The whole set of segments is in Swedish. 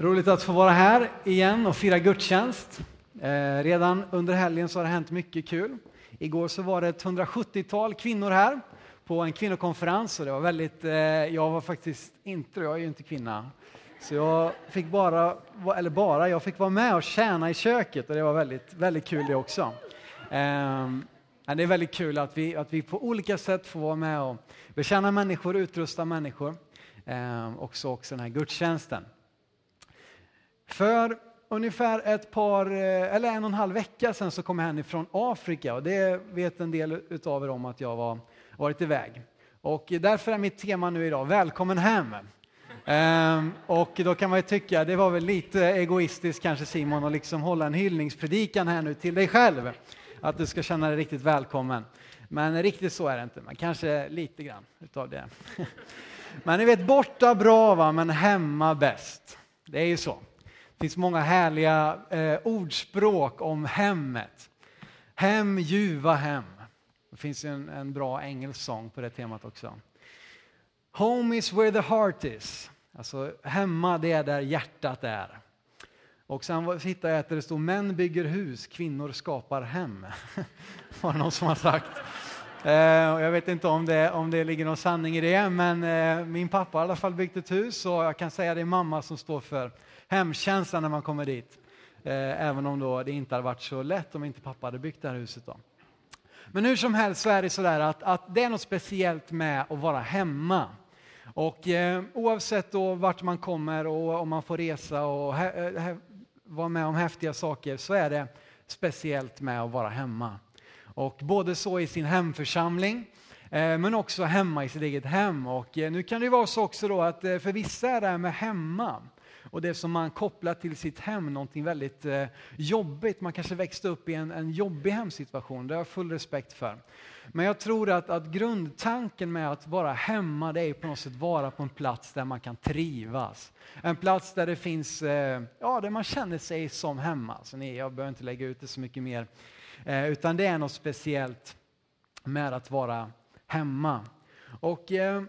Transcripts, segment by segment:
Roligt att få vara här igen och fira gudstjänst. Eh, redan under helgen så har det hänt mycket kul. Igår så var det ett 170-tal kvinnor här på en kvinnokonferens och det var väldigt, eh, jag var faktiskt inte, jag är ju inte kvinna, så jag fick bara, eller bara, jag fick vara med och tjäna i köket och det var väldigt, väldigt kul det också. Eh, det är väldigt kul att vi, att vi på olika sätt får vara med och betjäna människor, utrusta människor. Eh, också, också den här gudstjänsten. För ungefär ett par, eh, eller en och en halv vecka sedan så kom jag hem från Afrika och det vet en del utav er om att jag var, varit iväg. Och därför är mitt tema nu idag, välkommen hem. Ehm, och då kan man ju tycka, det var väl lite egoistiskt kanske Simon att liksom hålla en hyllningspredikan här nu till dig själv. Att du ska känna dig riktigt välkommen. Men riktigt så är det inte, men kanske lite grann utav det. Men ni vet, borta bra va, men hemma bäst. Det är ju så. Det finns många härliga eh, ordspråk om hemmet. Hem, ljuva hem. Det finns en, en bra engelsk sång på det temat också. Home is where the heart is. Alltså hemma, det är där hjärtat är. Och sen hittade jag att det stod män bygger hus, kvinnor skapar hem. var det någon som har sagt. Eh, jag vet inte om det, om det ligger någon sanning i det, men eh, min pappa har i alla fall byggt ett hus och jag kan säga att det är mamma som står för hemkänslan när man kommer dit. Eh, även om då det inte hade varit så lätt om inte pappa hade byggt det här huset. Då. Men hur som helst så är det sådär att, att det är något speciellt med att vara hemma. Och eh, oavsett då vart man kommer och om man får resa och he, eh, he, vara med om häftiga saker så är det speciellt med att vara hemma. Och både så i sin hemförsamling eh, men också hemma i sitt eget hem. Och eh, nu kan det vara så också då att eh, för vissa är det här med hemma och det som man kopplar till sitt hem någonting väldigt eh, jobbigt. Man kanske växte upp i en, en jobbig hemsituation, det har jag full respekt för. Men jag tror att, att grundtanken med att vara hemma det är på något sätt vara på en plats där man kan trivas. En plats där det finns, eh, ja där man känner sig som hemma. Så ni, jag behöver inte lägga ut det så mycket mer. Eh, utan det är något speciellt med att vara hemma. Och eh,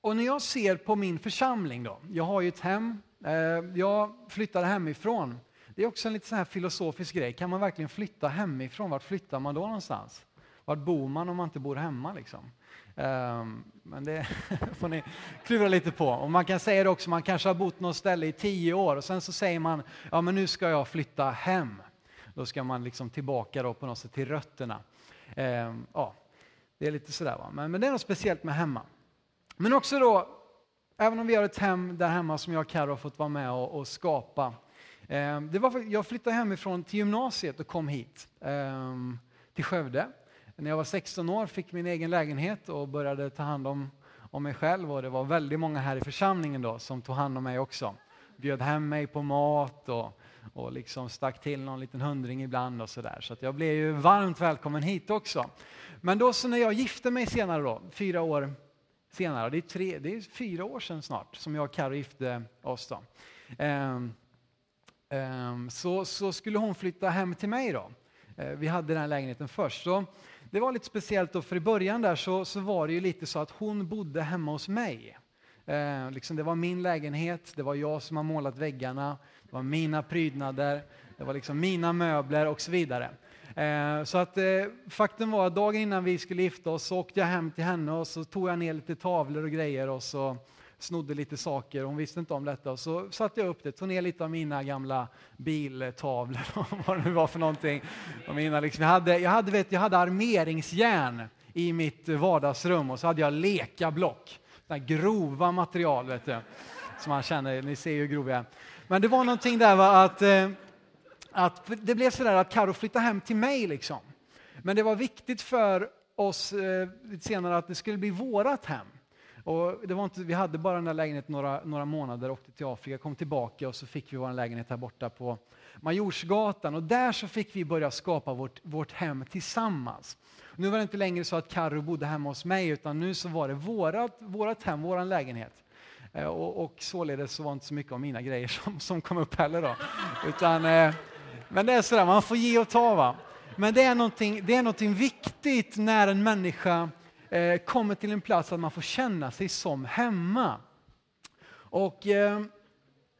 och när jag ser på min församling då, jag har ju ett hem, eh, jag flyttade hemifrån. Det är också en lite så här filosofisk grej, kan man verkligen flytta hemifrån? Vart flyttar man då någonstans? Vart bor man om man inte bor hemma liksom? Ehm, men det får ni klura lite på. Och man kan säga det också, man kanske har bott något ställe i tio år och sen så säger man, ja men nu ska jag flytta hem. Då ska man liksom tillbaka då på något sätt till rötterna. Ehm, ja, det är lite sådär va, men, men det är något speciellt med hemma. Men också då, även om vi har ett hem där hemma som jag och Carro har fått vara med och, och skapa. Eh, det var, jag flyttade hemifrån till gymnasiet och kom hit eh, till Skövde. När jag var 16 år fick min egen lägenhet och började ta hand om, om mig själv och det var väldigt många här i församlingen då som tog hand om mig också. Bjöd hem mig på mat och, och liksom stack till någon liten hundring ibland och sådär. Så att jag blev ju varmt välkommen hit också. Men då så när jag gifte mig senare då, fyra år senare. Det är, tre, det är fyra år sedan snart som jag och Carro gifte oss. Då. Um, um, så, så skulle hon flytta hem till mig då. Uh, vi hade den här lägenheten först. Så det var lite speciellt då, för i början där så, så var det ju lite så att hon bodde hemma hos mig. Uh, liksom det var min lägenhet, det var jag som har målat väggarna, det var mina prydnader, det var liksom mina möbler och så vidare. Eh, så att eh, faktum var att dagen innan vi skulle gifta oss så åkte jag hem till henne och så tog jag ner lite tavlor och grejer och så snodde lite saker. Hon visste inte om detta och så satte jag upp det, tog ner lite av mina gamla biltavlor och vad det nu var för någonting. Mina liksom, jag, hade, jag, hade, vet, jag hade armeringsjärn i mitt vardagsrum och så hade jag lekablock, grova material vet du. Som man känner, ni ser ju hur grov jag är. Men det var någonting där va, att eh, att det blev sådär att Karo flyttade hem till mig. Liksom. Men det var viktigt för oss eh, senare att det skulle bli vårat hem. Och det var inte, vi hade bara den där lägenheten några, några månader, åkte till Afrika, kom tillbaka och så fick vi vår lägenhet här borta på Majorsgatan. Och där så fick vi börja skapa vårt, vårt hem tillsammans. Nu var det inte längre så att Karo bodde hemma hos mig utan nu så var det vårat, vårat hem, vår lägenhet. Eh, och, och således så var det inte så mycket av mina grejer som, som kom upp heller. Då. Utan, eh, men det är sådär, man får ge och ta. Va? Men det är någonting, det är någonting viktigt när en människa eh, kommer till en plats att man får känna sig som hemma. Och eh,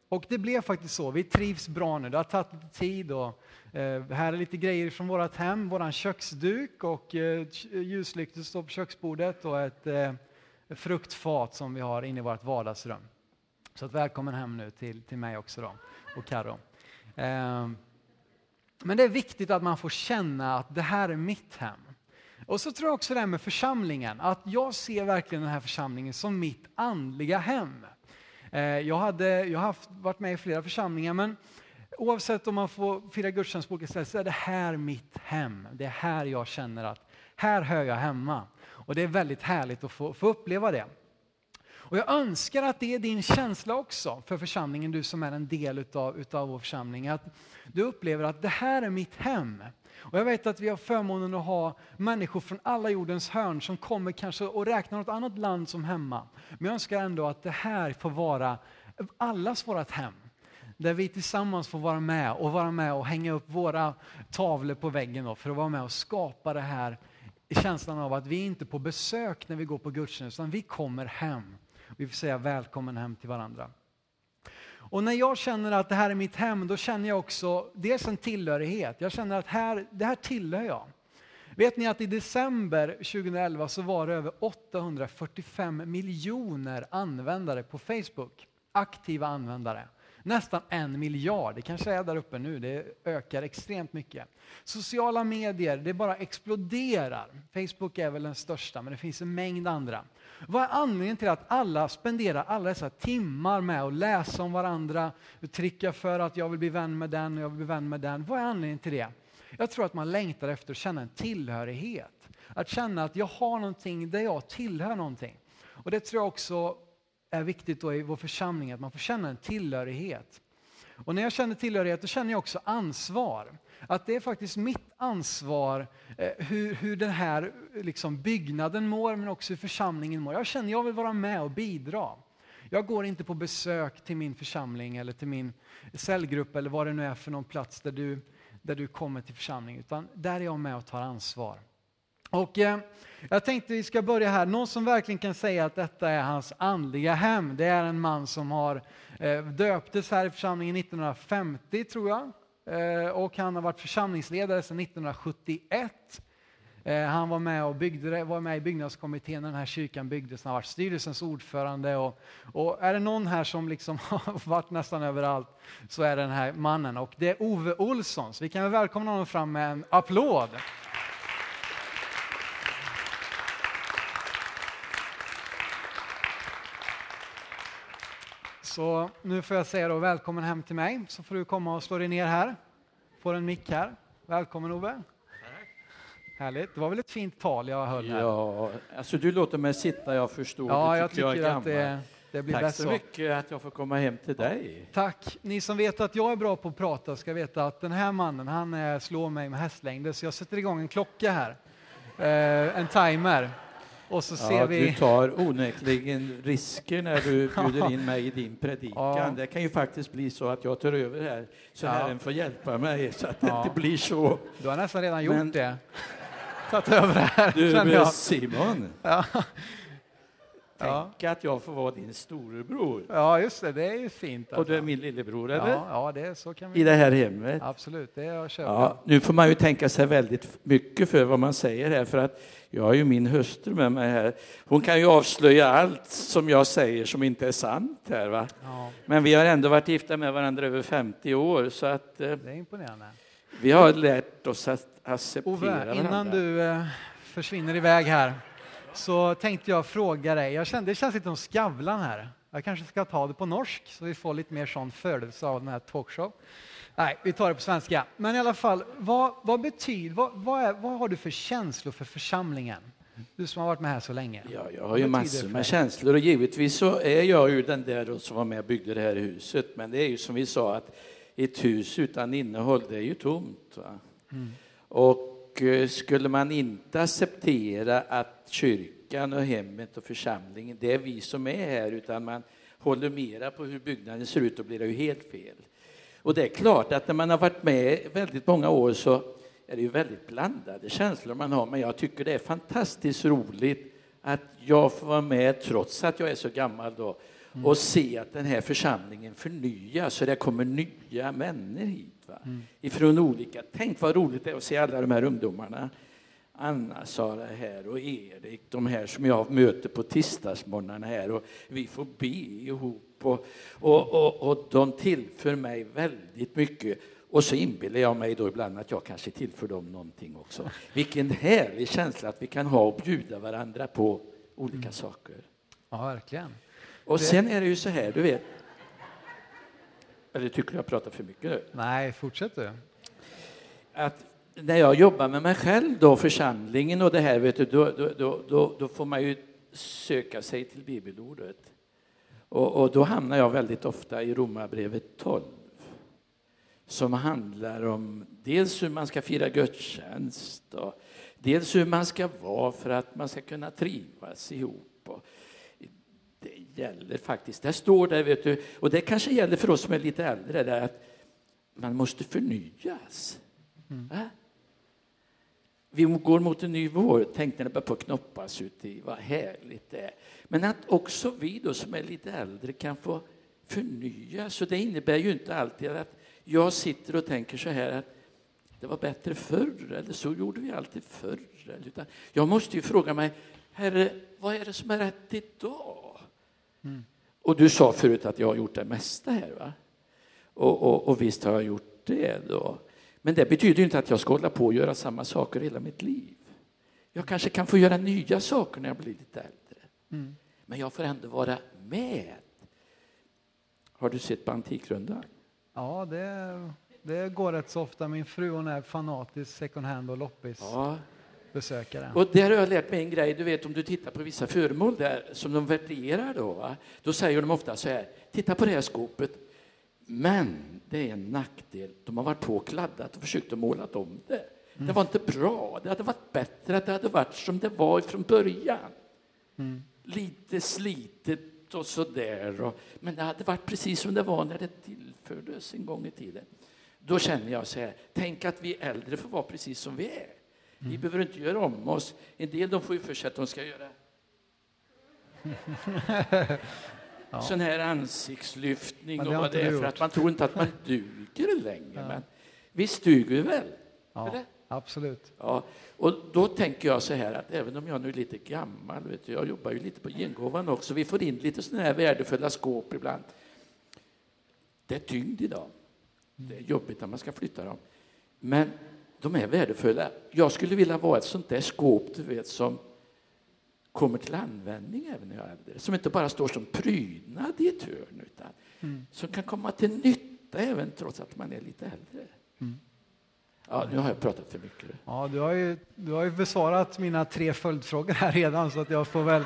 Och det blev faktiskt så. Vi trivs bra nu. Det har tagit lite tid. Och, eh, här är lite grejer från vårt hem. Vår köksduk och eh, ljuslyktor står på köksbordet och ett eh, fruktfat som vi har inne i vårt vardagsrum. Så att välkommen hem nu till, till mig också då, och Karo. Eh, men det är viktigt att man får känna att det här är mitt hem. Och så tror jag också det här med församlingen, att jag ser verkligen den här församlingen som mitt andliga hem. Eh, jag, hade, jag har haft, varit med i flera församlingar, men oavsett om man får fira gudstjänst på olika ställen så är det här mitt hem. Det är här jag känner att här hör jag hemma. Och det är väldigt härligt att få, få uppleva det. Och jag önskar att det är din känsla också för församlingen, du som är en del utav, utav vår församling. Att du upplever att det här är mitt hem. Och jag vet att vi har förmånen att ha människor från alla jordens hörn som kommer kanske och räknar något annat land som hemma. Men jag önskar ändå att det här får vara allas vårt hem. Där vi tillsammans får vara med och vara med och hänga upp våra tavlor på väggen då, för att vara med och skapa det här känslan av att vi inte är på besök när vi går på gudstjänst, utan vi kommer hem. Vi får säga välkommen hem till varandra. Och när jag känner att det här är mitt hem, då känner jag också dels en tillhörighet. Jag känner att här, det här tillhör jag. Vet ni att i december 2011 så var det över 845 miljoner användare på Facebook. Aktiva användare. Nästan en miljard, det kanske är där uppe nu, det ökar extremt mycket. Sociala medier, det bara exploderar. Facebook är väl den största, men det finns en mängd andra. Vad är anledningen till att alla spenderar alla dessa timmar med att läsa om varandra, trycka för att jag vill bli vän med den och jag vill bli vän med den. Vad är anledningen till det? Jag tror att man längtar efter att känna en tillhörighet. Att känna att jag har någonting där jag tillhör någonting. Och det tror jag också är viktigt då i vår församling, att man får känna en tillhörighet. Och när jag känner tillhörighet, då känner jag också ansvar. Att det är faktiskt mitt ansvar eh, hur, hur den här liksom, byggnaden mår, men också hur församlingen mår. Jag känner att jag vill vara med och bidra. Jag går inte på besök till min församling eller till min cellgrupp eller vad det nu är för någon plats där du, där du kommer till församling, utan där är jag med och tar ansvar. Och eh, jag tänkte vi ska börja här. Någon som verkligen kan säga att detta är hans andliga hem. Det är en man som har eh, döptes här i församlingen 1950 tror jag. Eh, och han har varit församlingsledare sedan 1971. Eh, han var med, och byggde, var med i byggnadskommittén när den här kyrkan byggdes. Han har varit styrelsens ordförande. Och, och är det någon här som liksom har varit nästan överallt så är det den här mannen. Och det är Ove Olsson. Så vi kan väl välkomna honom fram med en applåd. Så nu får jag säga då välkommen hem till mig, så får du komma och slå dig ner här. Får en mick här. Välkommen Ove. Härligt. Det var väl ett fint tal jag höll här? Ja, alltså du låter mig sitta, jag förstår. Ja, jag tycker, jag jag att det, det blir Tack bäst så mycket att jag får komma hem till dig. Tack. Ni som vet att jag är bra på att prata ska veta att den här mannen, han slår mig med hästlängder, så jag sätter igång en klocka här. Eh, en timer. Och så ser ja, vi... Du tar onekligen risker när du bjuder in mig i din predikan. Ja. Det kan ju faktiskt bli så att jag tar över här, så ja. Herren får hjälpa mig så att det inte blir så. Du har nästan redan gjort Men... det. Tagit över här. Du, Simon. Ja. Tänk ja. att jag får vara din storebror. Ja, just det. Det är ju fint. Alltså. Och du är min lillebror, eller? Ja, ja det, så kan vi... I det här hemmet? Absolut, det jag ja, Nu får man ju tänka sig väldigt mycket för vad man säger här, för att jag har ju min hustru med mig här. Hon kan ju avslöja allt som jag säger som inte är sant här, va? Ja. Men vi har ändå varit gifta med varandra över 50 år, så att... Eh, det är imponerande. Vi har lärt oss att acceptera Ove, varandra. innan du eh, försvinner iväg här, så tänkte jag fråga dig, jag kände, det känns lite som Skavlan här. Jag kanske ska ta det på norsk så vi får lite mer sån födelse av den här talkshow. Nej, vi tar det på svenska. Men i alla fall, vad, vad betyder, vad, vad, är, vad har du för känslor för församlingen? Du som har varit med här så länge. Ja, jag har ju massor med känslor och givetvis så är jag ju den där som var med och byggde det här huset. Men det är ju som vi sa att ett hus utan innehåll, det är ju tomt. Mm. Och Eh, skulle man inte acceptera att kyrkan och hemmet och församlingen, det är vi som är här, utan man håller mera på hur byggnaden ser ut, då blir det ju helt fel. Och det är klart att när man har varit med väldigt många år så är det ju väldigt blandade känslor man har, men jag tycker det är fantastiskt roligt att jag får vara med, trots att jag är så gammal då, mm. och se att den här församlingen förnyas så det kommer nya vänner hit. Va? Mm. Ifrån olika. Tänk vad roligt det är att se alla de här ungdomarna. Anna-Sara här och Erik, de här som jag möter på tisdagsmorgnarna här och vi får be ihop och, och, och, och de tillför mig väldigt mycket. Och så inbillar jag mig då ibland att jag kanske tillför dem någonting också. Vilken härlig känsla att vi kan ha och bjuda varandra på olika mm. saker. Ja, verkligen. Och det... sen är det ju så här, du vet. Eller tycker du jag pratar för mycket nu? Nej, fortsätt du. Att när jag jobbar med mig själv då, församlingen och det här, vet du, då, då, då, då får man ju söka sig till bibelordet. Och, och då hamnar jag väldigt ofta i Romarbrevet 12 som handlar om dels hur man ska fira gudstjänst och dels hur man ska vara för att man ska kunna trivas ihop. Och det gäller faktiskt, det står där, vet du, och det kanske gäller för oss som är lite äldre, där att man måste förnyas. Mm. Vi går mot en ny vår. Tänk när det börjar på knoppas ute i, vad härligt det är. Men att också vi då som är lite äldre kan få förnyas. Så det innebär ju inte alltid att jag sitter och tänker så här att det var bättre förr, eller så gjorde vi alltid förr. Utan jag måste ju fråga mig, Herre, vad är det som är rätt idag? Mm. Och du sa förut att jag har gjort det mesta här, va? Och, och, och visst har jag gjort det då. Men det betyder inte att jag ska hålla på och göra samma saker hela mitt liv. Jag kanske kan få göra nya saker när jag blir lite äldre. Mm. Men jag får ändå vara med. Har du sett på Antikrundan? Ja, det, det går rätt så ofta. Min fru hon är fanatisk second hand och loppis. Ja. Besökare. Och där har jag lärt mig en grej. Du vet om du tittar på vissa föremål där som de värderar då, va? då säger de ofta så här. Titta på det här skåpet. Men det är en nackdel. De har varit på och kladdat och försökt att måla om det. Mm. Det var inte bra. Det hade varit bättre att det hade varit som det var från början. Mm. Lite slitet och så där. Men det hade varit precis som det var när det tillfördes en gång i tiden. Då känner jag så här, tänk att vi äldre får vara precis som vi är. Vi mm. behöver inte göra om oss. En del de får ju för sig att de ska göra ja. sån här ansiktslyftning och vad det är för att man tror inte att man duger längre. Ja. Men visst duger vi väl? Ja, absolut. Ja, och då tänker jag så här att även om jag nu är lite gammal, vet du, jag jobbar ju lite på gengåvan också, vi får in lite sådana här värdefulla skåp ibland. Det är tyngd idag. Det är jobbigt när man ska flytta dem. Men de är värdefulla. Jag skulle vilja vara ett sånt där skåp, du vet, som kommer till användning även när jag är äldre. Som inte bara står som prydnad i ett hörn, utan mm. som kan komma till nytta även trots att man är lite äldre. Mm. Ja, nu har jag pratat för mycket. Ja, du har ju, du har ju besvarat mina tre följdfrågor här redan, så att jag får väl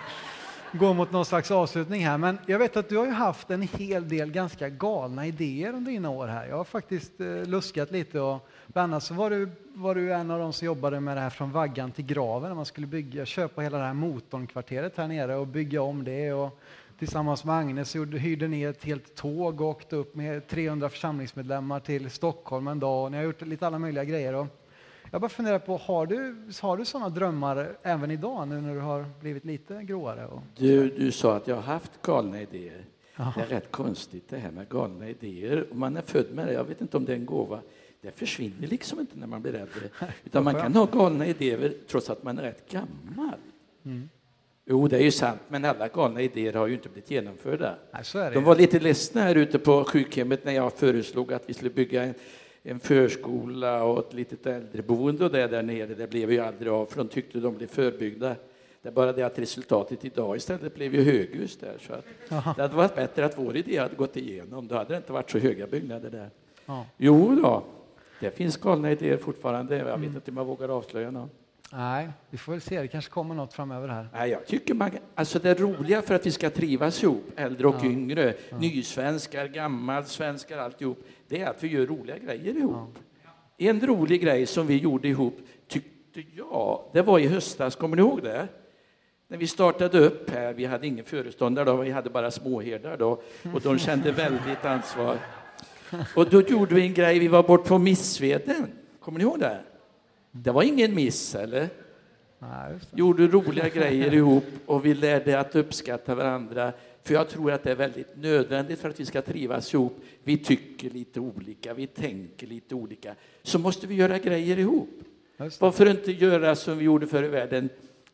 gå mot någon slags avslutning här. Men jag vet att du har ju haft en hel del ganska galna idéer under dina år här. Jag har faktiskt eh, luskat lite och bland annat så var du, var du en av de som jobbade med det här från vaggan till graven när man skulle bygga, köpa hela det här motornkvarteret här nere och bygga om det. Och tillsammans med Agnes gjorde, hyrde ni ett helt tåg och åkte upp med 300 församlingsmedlemmar till Stockholm en dag. Och ni har gjort lite alla möjliga grejer. Och jag bara funderar på, har du, har du sådana drömmar även idag nu när du har blivit lite gråare? Och... Du, du sa att jag har haft galna idéer. Aha. Det är rätt konstigt det här med galna idéer. Man är född med det, jag vet inte om det är en gåva. Det försvinner liksom inte när man blir äldre. Utan man kan ha galna idéer trots att man är rätt gammal. Mm. Jo, det är ju sant, men alla galna idéer har ju inte blivit genomförda. Nej, De var lite ledsna här ute på sjukhemmet när jag föreslog att vi skulle bygga en en förskola och ett litet äldreboende och det där nere. Det blev ju aldrig av, för de tyckte de blev förbyggda. Det är bara det att resultatet idag istället blev ju höghus där. Så att det hade varit bättre att vår idé hade gått igenom. Då hade det inte varit så höga byggnader där. Ja. Jo då, det finns galna idéer fortfarande. Jag vet mm. inte om jag vågar avslöja någon. Nej, vi får väl se. Det kanske kommer något framöver här. Nej, jag tycker man, alltså det roliga för att vi ska trivas ihop, äldre och ja. yngre, ja. nysvenskar, gammalsvenskar, alltihop, det är att vi gör roliga grejer ihop. Ja. En rolig grej som vi gjorde ihop, tyckte jag, det var i höstas, kommer ni ihåg det? När vi startade upp här, vi hade ingen föreståndare då, vi hade bara småherdar då, och de kände väldigt ansvar. Och då gjorde vi en grej, vi var bort på Missveden, kommer ni ihåg det? Det var ingen miss, eller? Nej, Gjorde roliga grejer ihop och vi lärde att uppskatta varandra För jag tror att det är väldigt nödvändigt för att vi ska trivas ihop. Vi tycker lite olika, vi tänker lite olika. Så måste vi göra grejer ihop. Varför inte göra som vi gjorde förr i världen?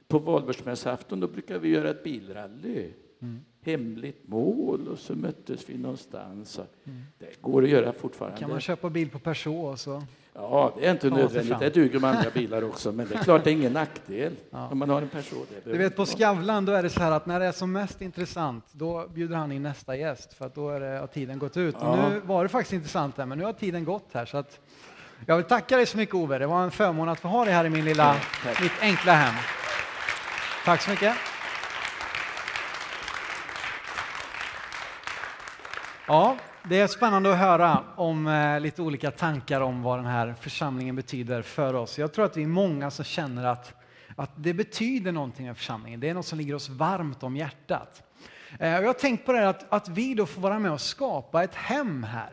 På valborgsmässoafton, då brukar vi göra ett bilrally. Mm. Hemligt mål och så möttes vi någonstans. Mm. Det går att göra fortfarande. Kan man köpa bil på Peugeot? Så? Ja, det är inte nödvändigt. Det duger med andra bilar också, men det är klart det är ingen nackdel ja. om man har en person. Du vet på Skavlan då är det så här att när det är som mest intressant då bjuder han in nästa gäst för att då är det, har tiden gått ut. Ja. Och nu var det faktiskt intressant här, men nu har tiden gått här så att jag vill tacka dig så mycket Ove. Det var en förmån att få ha dig här i min lilla, ja, mitt enkla hem. Tack så mycket. Ja, det är spännande att höra om eh, lite olika tankar om vad den här församlingen betyder för oss. Jag tror att vi är många som känner att, att det betyder någonting med församlingen. Det är något som ligger oss varmt om hjärtat. Eh, och jag har tänkt på det här att, att vi då får vara med och skapa ett hem här.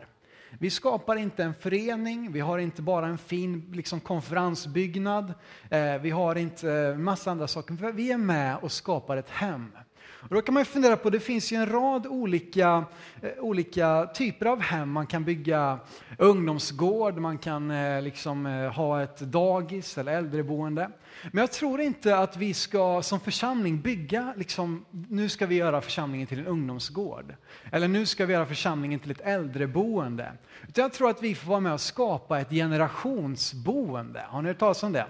Vi skapar inte en förening, vi har inte bara en fin liksom, konferensbyggnad, eh, vi har inte eh, massa andra saker. Vi är med och skapar ett hem. Och då kan man fundera på, det finns ju en rad olika, eh, olika typer av hem. Man kan bygga ungdomsgård, man kan eh, liksom, eh, ha ett dagis eller äldreboende. Men jag tror inte att vi ska som församling bygga, liksom, nu ska vi göra församlingen till en ungdomsgård. Eller nu ska vi göra församlingen till ett äldreboende. Utan jag tror att vi får vara med och skapa ett generationsboende. Har ni hört talas om det?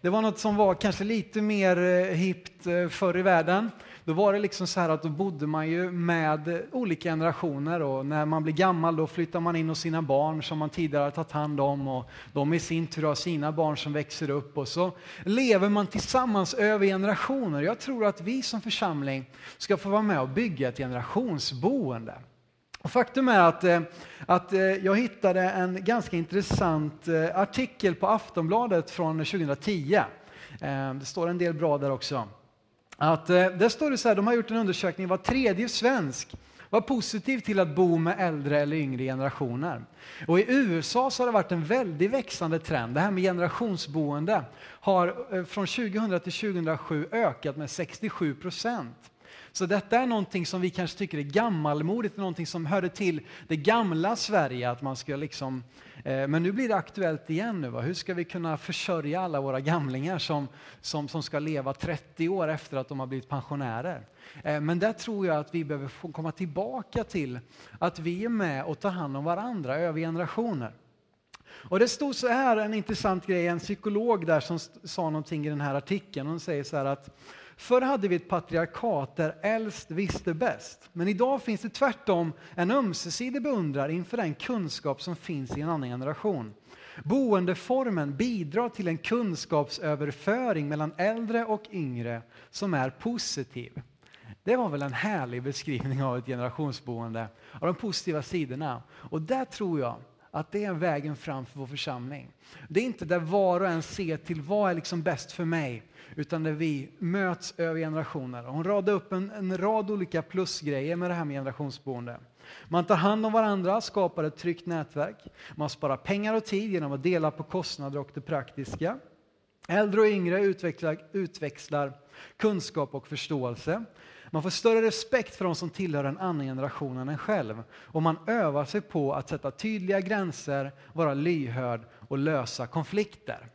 Det var något som var kanske lite mer eh, hippt eh, förr i världen. Då var det liksom så här att då bodde man ju med olika generationer och när man blir gammal då flyttar man in hos sina barn som man tidigare har tagit hand om och de i sin tur har sina barn som växer upp och så lever man tillsammans över generationer. Jag tror att vi som församling ska få vara med och bygga ett generationsboende. Och faktum är att, eh, att eh, jag hittade en ganska intressant eh, artikel på Aftonbladet från 2010. Det står en del bra där också. Att, eh, där står det så här, de har gjort en undersökning, var tredje svensk var positiv till att bo med äldre eller yngre generationer. Och I USA så har det varit en väldigt växande trend. Det här med generationsboende har eh, från 2000 till 2007 ökat med 67 procent. Så detta är någonting som vi kanske tycker är gammalmodigt, någonting som hörde till det gamla Sverige, att man ska liksom Eh, Eh, men nu blir det aktuellt igen. Nu, va? Hur ska vi kunna försörja alla våra gamlingar som, som, som ska leva 30 år efter att de har blivit pensionärer? Eh, men där tror jag att vi behöver få komma tillbaka till att vi är med och tar hand om varandra över generationer. Och det stod så här, en intressant grej, en psykolog där som sa någonting i den här artikeln. Hon säger så här att Förr hade vi ett patriarkat där äldst visste bäst. Men idag finns det tvärtom en ömsesidig beundran inför den kunskap som finns i en annan generation. Boendeformen bidrar till en kunskapsöverföring mellan äldre och yngre som är positiv. Det var väl en härlig beskrivning av ett generationsboende, av de positiva sidorna. Och där tror jag att det är vägen fram för vår församling. Det är inte där var och en ser till vad är liksom bäst för mig, utan där vi möts över generationer. Hon radade upp en, en rad olika plusgrejer med det här med generationsboende. Man tar hand om varandra, skapar ett tryggt nätverk. Man sparar pengar och tid genom att dela på kostnader och det praktiska. Äldre och yngre utvecklar, utväxlar kunskap och förståelse. Man får större respekt för de som tillhör en annan generation än en själv. Och man övar sig på att sätta tydliga gränser, vara lyhörd och lösa konflikter.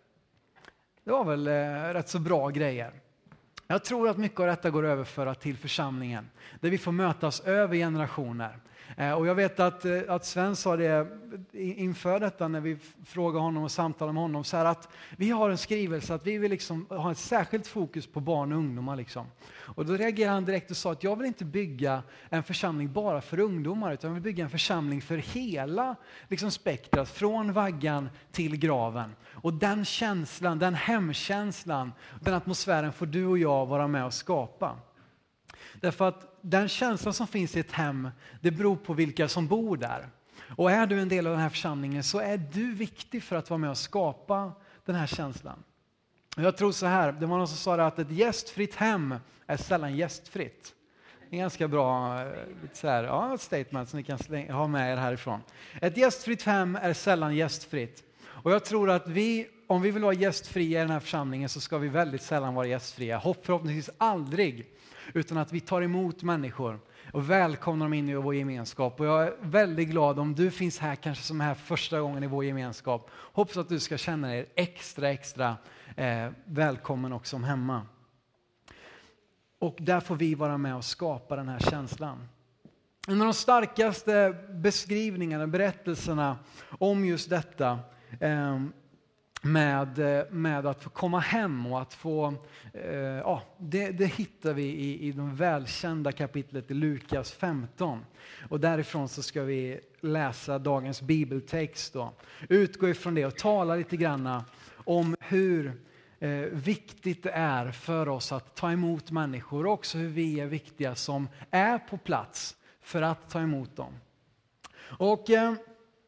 Det var väl eh, rätt så bra grejer. Jag tror att mycket av detta går att överföra till församlingen, där vi får mötas över generationer. Eh, och jag vet att, eh, att Sven sa det inför detta när vi frågade honom och samtalade med honom, så att vi har en skrivelse att vi vill liksom ha ett särskilt fokus på barn och ungdomar. Liksom. Och då reagerade han direkt och sa att jag vill inte bygga en församling bara för ungdomar, utan jag vill bygga en församling för hela liksom, spektrat, från vaggan till graven. Och den känslan, den hemkänslan, den atmosfären får du och jag vara med och skapa. Därför att den känslan som finns i ett hem, det beror på vilka som bor där. Och är du en del av den här församlingen så är du viktig för att vara med och skapa den här känslan. Jag tror så här, det var någon som sa att ett gästfritt hem är sällan gästfritt. Det är ganska bra eh, så här, ja, statement som ni kan ha med er härifrån. Ett gästfritt hem är sällan gästfritt. Och jag tror att vi, om vi vill vara gästfria i den här församlingen så ska vi väldigt sällan vara gästfria. Förhoppningsvis aldrig utan att vi tar emot människor och välkomnar dem in i vår gemenskap. Och jag är väldigt glad om du finns här, kanske som här första gången i vår gemenskap. Hoppas att du ska känna dig extra, extra eh, välkommen också som hemma. Och där får vi vara med och skapa den här känslan. En av de starkaste beskrivningarna, berättelserna om just detta eh, med, eh, med att få komma hem och att få, eh, ja, det, det, hittar vi i, i det välkända kapitlet i Lukas 15. Och därifrån så ska vi läsa dagens bibeltext då. Utgå ifrån det och tala lite grann om hur eh, viktigt det är för oss att ta emot människor och också hur vi är viktiga som är på plats för att ta emot dem. Och eh,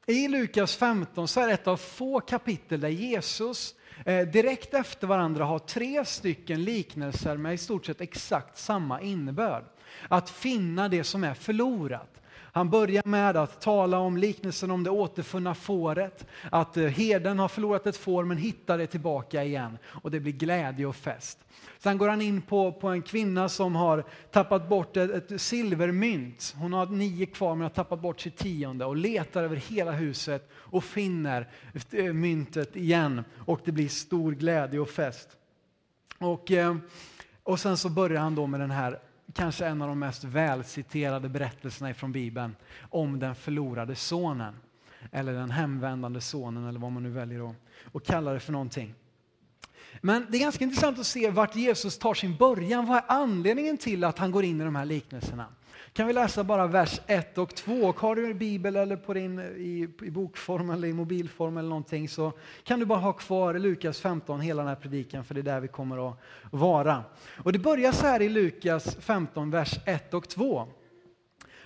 i Lukas 15 så är det ett av få kapitel där Jesus eh, direkt efter varandra har tre stycken liknelser med i stort sett exakt samma innebörd. Att finna det som är förlorat. Han börjar med att tala om liknelsen om det återfunna fåret. Att eh, herden har förlorat ett får men hittar det tillbaka igen och det blir glädje och fest. Sen går han in på, på en kvinna som har tappat bort ett, ett silvermynt. Hon har nio kvar men har tappat bort sitt tionde och letar över hela huset och finner eh, myntet igen och det blir stor glädje och fest. Och, eh, och sen så börjar han då med den här kanske en av de mest välciterade berättelserna från Bibeln om den förlorade sonen. Eller den hemvändande sonen eller vad man nu väljer att, kalla det för någonting. Men det är ganska intressant att se vart Jesus tar sin början. Vad är anledningen till att han går in i de här liknelserna? Kan vi läsa bara vers 1 och 2? Och har du en bibel eller på din, i, i bokform eller i mobilform eller någonting så kan du bara ha kvar Lukas 15 hela den här predikan för det är där vi kommer att vara. Och det börjar så här i Lukas 15, vers 1 och 2.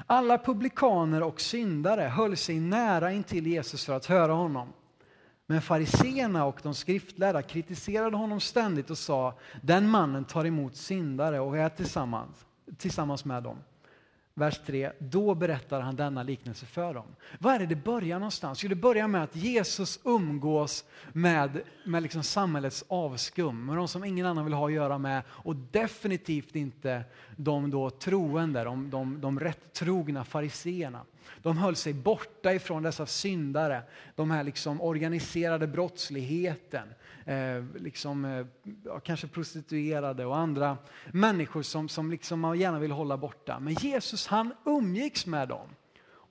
Alla publikaner och syndare höll sig nära intill Jesus för att höra honom. Men fariseerna och de skriftlärda kritiserade honom ständigt och sa den mannen tar emot syndare och är tillsammans, tillsammans med dem. Vers 3, då berättar han denna liknelse för dem. Var är det det börjar någonstans? Jo, det börjar med att Jesus umgås med, med liksom samhällets avskum, med de som ingen annan vill ha att göra med och definitivt inte de då troende, de, de, de rätt trogna fariseerna. De höll sig borta ifrån dessa syndare, de här liksom organiserade brottsligheten, eh, liksom, eh, kanske prostituerade och andra människor som, som liksom man gärna vill hålla borta. Men Jesus han umgicks med dem.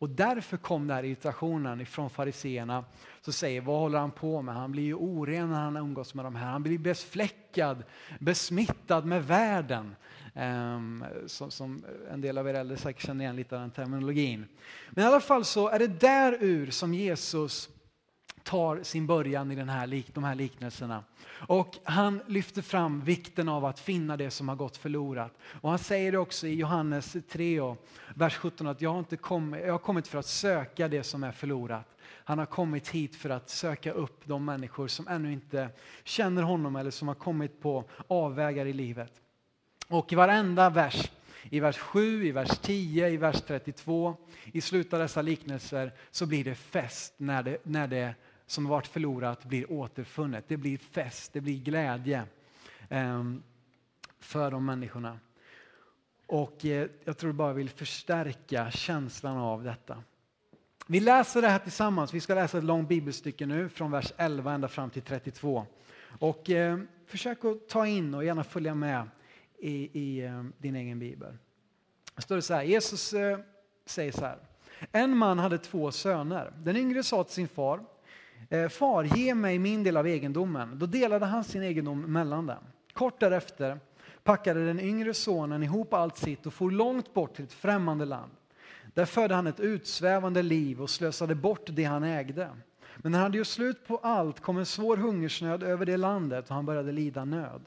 Och därför kom den här irritationen ifrån fariseerna som säger, vad håller han på med? Han blir ju oren när han umgås med de här. Han blir befläckad, besmittad med världen. Um, som, som, en del av er äldre säkert känner igen lite av den terminologin. Men i alla fall så är det där ur som Jesus tar sin början i den här, de här liknelserna. Och han lyfter fram vikten av att finna det som har gått förlorat. Och han säger också i Johannes 3, vers 17, att jag har, inte kommit, jag har kommit för att söka det som är förlorat. Han har kommit hit för att söka upp de människor som ännu inte känner honom eller som har kommit på avvägar i livet. Och i varenda vers, i vers 7, i vers 10, i vers 32, i slutet av dessa liknelser så blir det fest när det, när det som varit förlorat blir återfunnet. Det blir fest, det blir glädje ehm, för de människorna. Och eh, jag tror bara vill förstärka känslan av detta. Vi läser det här tillsammans. Vi ska läsa ett långt bibelstycke nu från vers 11 ända fram till 32. Och eh, försök att ta in och gärna följa med i, i eh, din egen bibel. Det står det så här, Jesus eh, säger så här. En man hade två söner. Den yngre sa till sin far, Eh, far, ge mig min del av egendomen. Då delade han sin egendom mellan dem. Kort därefter packade den yngre sonen ihop allt sitt och for långt bort till ett främmande land. Där förde han ett utsvävande liv och slösade bort det han ägde. Men när han hade gjort slut på allt kom en svår hungersnöd över det landet och han började lida nöd.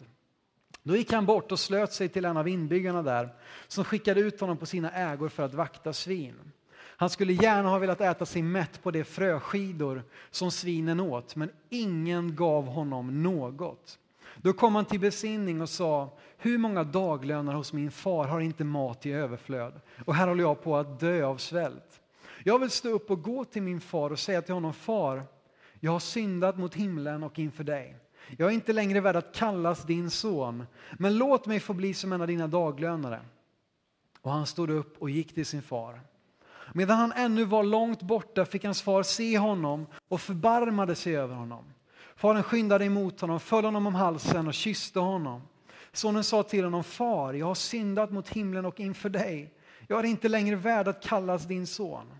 Då gick han bort och slöt sig till en av inbyggarna där som skickade ut honom på sina ägor för att vakta svin. Han skulle gärna ha velat äta sig mätt på de fröskidor som svinen åt, men ingen gav honom något. Då kom han till besinning och sa, hur många daglönare hos min far har inte mat i överflöd? Och här håller jag på att dö av svält. Jag vill stå upp och gå till min far och säga till honom, far, jag har syndat mot himlen och inför dig. Jag är inte längre värd att kallas din son, men låt mig få bli som en av dina daglönare. Och han stod upp och gick till sin far. Medan han ännu var långt borta fick hans far se honom och förbarmade sig över honom. Fadern skyndade emot honom, föll honom om halsen och kysste honom. Sonen sa till honom, far, jag har syndat mot himlen och inför dig. Jag är inte längre värd att kallas din son.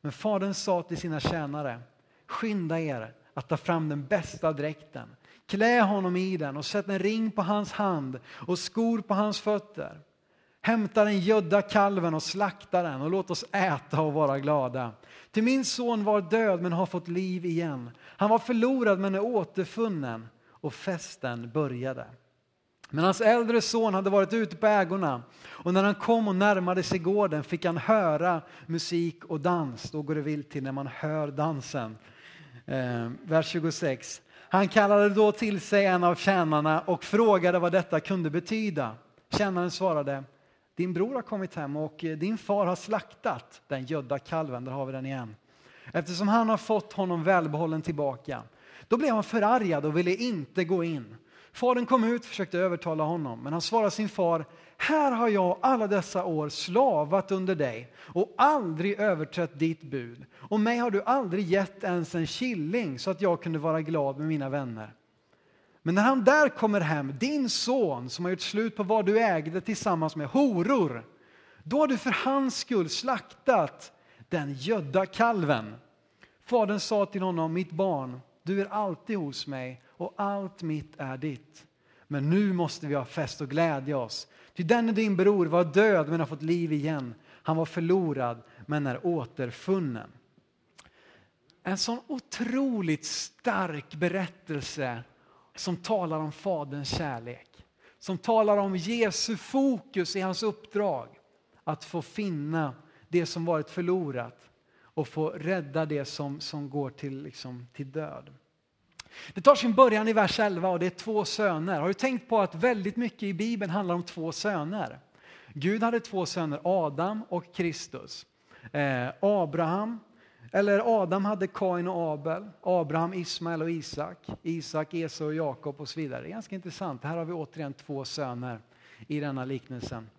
Men fadern sa till sina tjänare, skynda er att ta fram den bästa dräkten, klä honom i den och sätt en ring på hans hand och skor på hans fötter. Hämta den gödda kalven och slakta den och låt oss äta och vara glada. Till min son var död men har fått liv igen. Han var förlorad men är återfunnen och festen började. Men hans äldre son hade varit ute på ägorna och när han kom och närmade sig gården fick han höra musik och dans. Då går det vilt till när man hör dansen. Eh, vers 26. Han kallade då till sig en av tjänarna och frågade vad detta kunde betyda. Tjänaren svarade din bror har kommit hem och eh, din far har slaktat den gödda kalven, där har vi den igen. Eftersom han har fått honom välbehållen tillbaka. Då blev han förargad och ville inte gå in. Fadern kom ut och försökte övertala honom, men han svarade sin far, här har jag alla dessa år slavat under dig och aldrig överträtt ditt bud. Och mig har du aldrig gett ens en killing så att jag kunde vara glad med mina vänner. Men när han där kommer hem, din son som har gjort slut på vad du ägde tillsammans med horor, då har du för hans skull slaktat den gödda kalven. Fadern sa till honom, mitt barn, du är alltid hos mig och allt mitt är ditt. Men nu måste vi ha fest och glädja oss. Ty denne din bror var död men har fått liv igen. Han var förlorad men är återfunnen. En sån otroligt stark berättelse som talar om Faderns kärlek. Som talar om Jesu fokus i hans uppdrag. Att få finna det som varit förlorat och få rädda det som, som går till, liksom, till död. Det tar sin början i vers 11 och det är två söner. Har du tänkt på att väldigt mycket i Bibeln handlar om två söner? Gud hade två söner, Adam och Kristus. Eh, Abraham eller Adam hade Kain och Abel, Abraham, Ismael och Isak, Isak, Esau och Jakob och så vidare. Det är ganska intressant. Här har vi återigen två söner i denna liknelsen.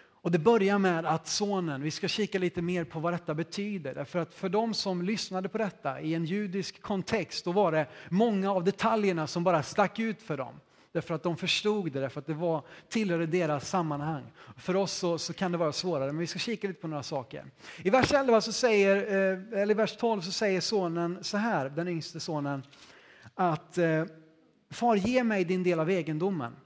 Och det börjar med att sonen, vi ska kika lite mer på vad detta betyder. Därför att för de som lyssnade på detta i en judisk kontext, då var det många av detaljerna som bara stack ut för dem. Därför att de förstod det, därför att det var, tillhörde deras sammanhang. För oss så, så, kan det vara svårare, men vi ska kika lite på några saker. I vers 11 så säger, eh, eller vers 12 så säger sonen så här, den yngste sonen, att eh, Far ge mig din del av egendomen.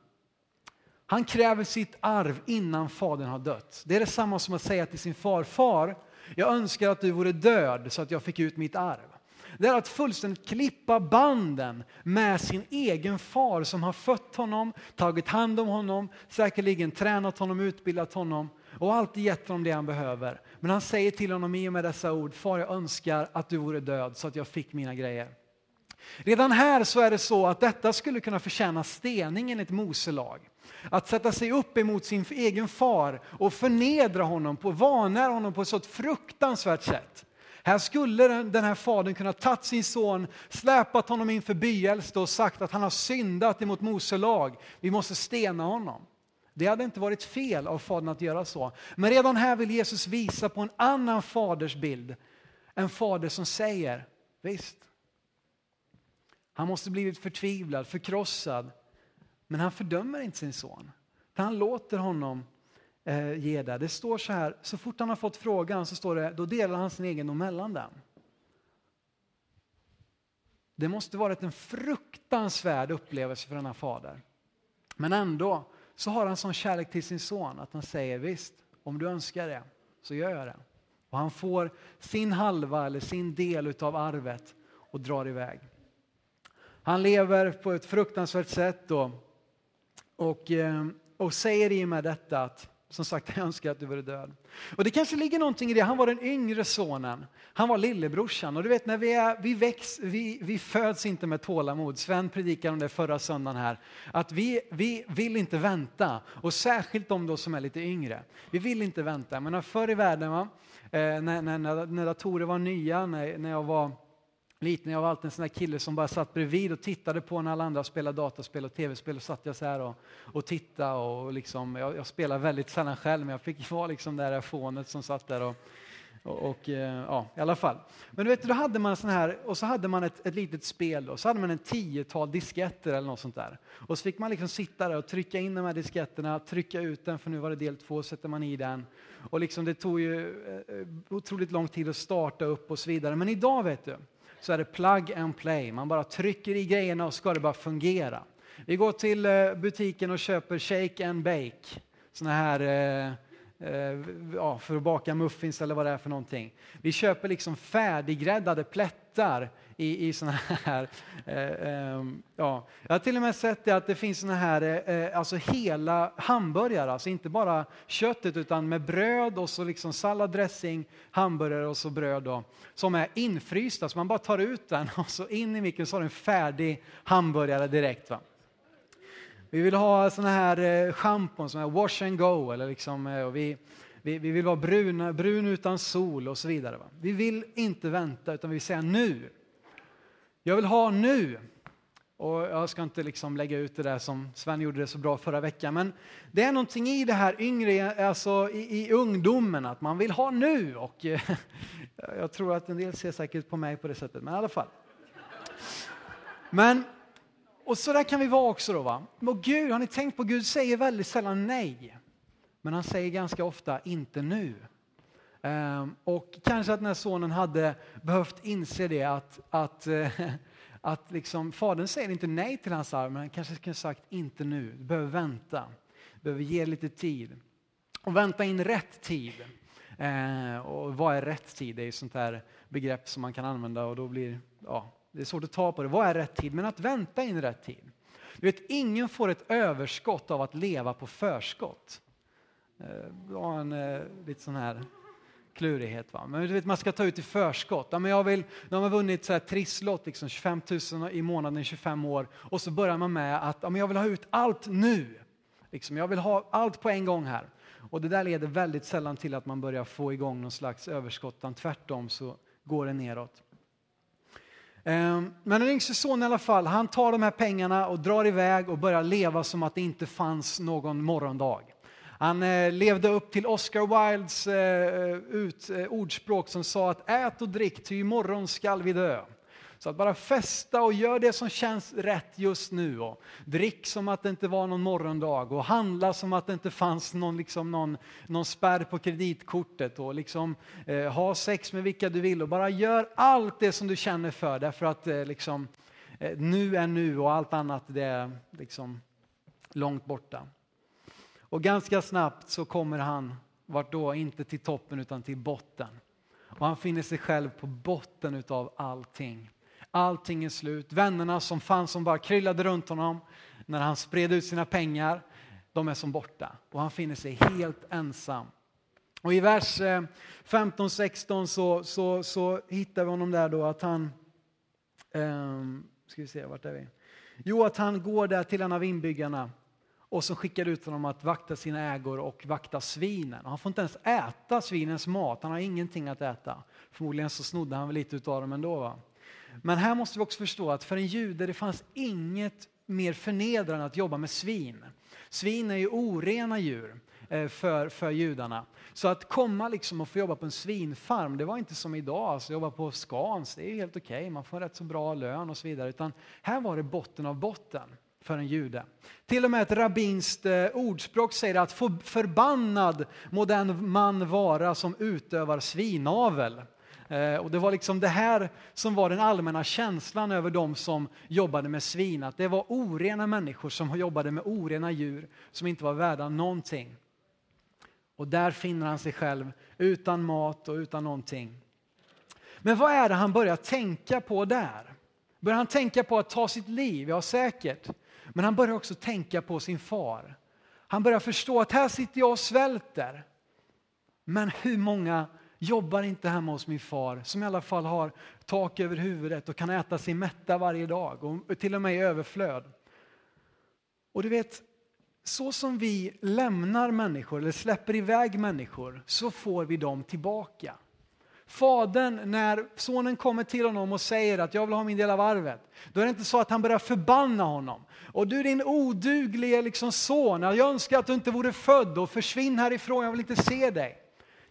Han kräver sitt arv innan fadern har dött. Det är detsamma som att säga till sin far, far, jag önskar att du vore död så att jag fick ut mitt arv. Det är att fullständigt klippa banden med sin egen far som har fött honom, tagit hand om honom, säkerligen tränat honom, utbildat honom och alltid gett honom det han behöver. Men han säger till honom i och med dessa ord, far jag önskar att du vore död så att jag fick mina grejer. Redan här så är det så att detta skulle kunna förtjäna stening enligt Mose lag. Att sätta sig upp emot sin egen far och förnedra honom, på, vanära honom på ett så fruktansvärt sätt. Här skulle den här fadern kunna tagit sin son, släpat honom inför byäldste och sagt att han har syndat emot Mose lag. Vi måste stena honom. Det hade inte varit fel av fadern att göra så. Men redan här vill Jesus visa på en annan faders bild. En fader som säger, visst, han måste blivit förtvivlad, förkrossad. Men han fördömer inte sin son. Han låter honom eh, ge det. Det står så här, så fort han har fått frågan så står det, då delar han sin egendom mellan dem. Det måste varit en fruktansvärd upplevelse för denna fader. Men ändå så har han sån kärlek till sin son att han säger visst, om du önskar det så gör jag det. Och han får sin halva eller sin del av arvet och drar iväg. Han lever på ett fruktansvärt sätt då, och, eh, och säger i och med detta att som sagt, jag önskar att du vore död. Och det kanske ligger någonting i det. Han var den yngre sonen. Han var lillebrorsan. Och du vet, när vi, är, vi, väx, vi, vi föds inte med tålamod. Sven predikade om det förra söndagen här. Att vi, vi vill inte vänta. Och särskilt de då som är lite yngre. Vi vill inte vänta. Men förr i världen, va? Eh, när, när, när datorer var nya, när, när jag var liten, jag var alltid en sån där kille som bara satt bredvid och tittade på när alla andra spelade dataspel och tv-spel. Och satt jag så här och, och tittade och liksom, jag, jag spelade väldigt sällan själv men jag fick vara liksom det där fånet som satt där och, och, och, eh, ja, i alla fall. Men du vet, då hade man sån här, och så hade man ett, ett litet spel och så hade man en tiotal disketter eller något sånt där. Och så fick man liksom sitta där och trycka in de här disketterna, trycka ut den för nu var det del två, sätter man i den. Och liksom det tog ju eh, eh, otroligt lång tid att starta upp och så vidare. Men idag vet du, så är det plug and play. Man bara trycker i grejerna och ska det bara fungera. Vi går till eh, butiken och köper shake and bake. Såna här eh, eh, ja, för att baka muffins eller vad det är för någonting. Vi köper liksom färdiggräddade plättar i, i såna här, eh, eh, ja. Jag har till och med sett det att det finns såna här, eh, eh, alltså hela hamburgare, alltså inte bara köttet utan med bröd och så liksom sallad, dressing, hamburgare och så bröd då, som är infrysta, så man bara tar ut den och så in i mikron så har du en färdig hamburgare direkt. Va? Vi vill ha såna här eh, schampon som är wash and go, eller liksom, eh, och vi, vi, vi, vill vara bruna, brun utan sol och så vidare. Va? Vi vill inte vänta utan vi vill säga nu. Jag vill ha nu. Och jag ska inte liksom lägga ut det där som Sven gjorde det så bra förra veckan, men det är någonting i det här yngre, alltså i, i ungdomen, att man vill ha nu. Och eh, jag tror att en del ser säkert på mig på det sättet, men i alla fall. Men och så där kan vi vara också då. Va? Och Gud, har ni tänkt på, Gud säger väldigt sällan nej. Men han säger ganska ofta inte nu. Ehm, och kanske att den här sonen hade behövt inse det att, att, eh, att liksom, fadern säger inte nej till hans arv, men han kanske skulle sagt inte nu, du behöver vänta, du behöver ge lite tid. Och vänta in rätt tid. Ehm, och vad är rätt tid? Det är ett sånt här begrepp som man kan använda och då blir, ja, det är svårt att ta på det. Vad är rätt tid? Men att vänta in rätt tid. Du vet, ingen får ett överskott av att leva på förskott. Ehm, det var en eh, lite sån här klurighet. Va? Men du vet, man ska ta ut i förskott. Ja, men jag vill, nu har man vunnit så här trisslott, liksom 25 000 i månaden i 25 år. Och så börjar man med att ja, men jag vill ha ut allt nu. Liksom, jag vill ha allt på en gång här. Och det där leder väldigt sällan till att man börjar få igång någon slags överskott. Utan tvärtom så går det neråt. Ehm, men den yngste sonen i alla fall, han tar de här pengarna och drar iväg och börjar leva som att det inte fanns någon morgondag. Han eh, levde upp till Oscar Wildes eh, eh, ut, eh, ordspråk som sa att ät och drick, ty imorgon skall vi dö. Så att bara festa och gör det som känns rätt just nu. Och drick som att det inte var någon morgondag och handla som att det inte fanns någon, liksom någon, någon spärr på kreditkortet. Och liksom, eh, ha sex med vilka du vill och bara gör allt det som du känner för. Därför att eh, liksom, eh, nu är nu och allt annat det är liksom långt borta. Och ganska snabbt så kommer han, vart då, inte till toppen utan till botten. Och han finner sig själv på botten utav allting. Allting är slut. Vännerna som fanns som bara kryllade runt honom när han spred ut sina pengar, de är som borta. Och han finner sig helt ensam. Och i vers eh, 15-16 så, så, så hittar vi honom där då att han, um, ska vi se, vart är vi? Jo, att han går där till en av inbyggarna och som skickar ut honom att vakta sina ägor och vakta svinen. Han får inte ens äta svinens mat, han har ingenting att äta. Förmodligen så snodde han väl lite av dem ändå. Va? Men här måste vi också förstå att för en jude det fanns inget mer förnedrande än att jobba med svin. Svin är ju orena djur eh, för, för judarna. Så att komma liksom och få jobba på en svinfarm, det var inte som idag, alltså jobba på Scans, det är helt okej, okay. man får rätt så bra lön och så vidare. Utan här var det botten av botten för en jude. Till och med ett rabbinskt eh, ordspråk säger att förbannad må den man vara som utövar svinavel. Eh, och det var liksom det här som var den allmänna känslan över de som jobbade med svin. Att det var orena människor som jobbade med orena djur som inte var värda någonting. Och där finner han sig själv utan mat och utan någonting. Men vad är det han börjar tänka på där? Börjar han tänka på att ta sitt liv? Ja, säkert. Men han börjar också tänka på sin far. Han börjar förstå att här sitter jag och svälter. Men hur många jobbar inte hemma hos min far som i alla fall har tak över huvudet och kan äta sig mätta varje dag och till och med i överflöd. Och du vet, så som vi lämnar människor eller släpper iväg människor så får vi dem tillbaka. Fadern, när sonen kommer till honom och säger att jag vill ha min del av arvet, då är det inte så att han börjar förbanna honom. Och du din oduglige liksom son, jag önskar att du inte vore född och försvinn härifrån, jag vill inte se dig.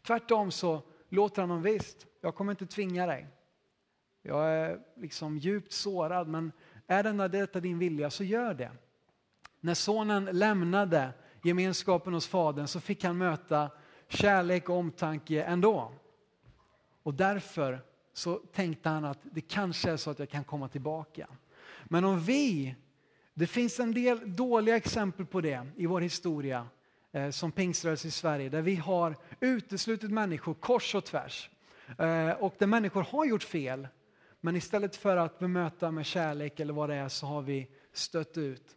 Tvärtom så låter han honom visst, jag kommer inte tvinga dig. Jag är liksom djupt sårad, men är denna detta din vilja så gör det. När sonen lämnade gemenskapen hos fadern så fick han möta kärlek och omtanke ändå. Och därför så tänkte han att det kanske är så att jag kan komma tillbaka. Men om vi, det finns en del dåliga exempel på det i vår historia eh, som pingströrelse i Sverige, där vi har uteslutit människor kors och tvärs. Eh, och där människor har gjort fel, men istället för att bemöta med kärlek eller vad det är så har vi stött ut.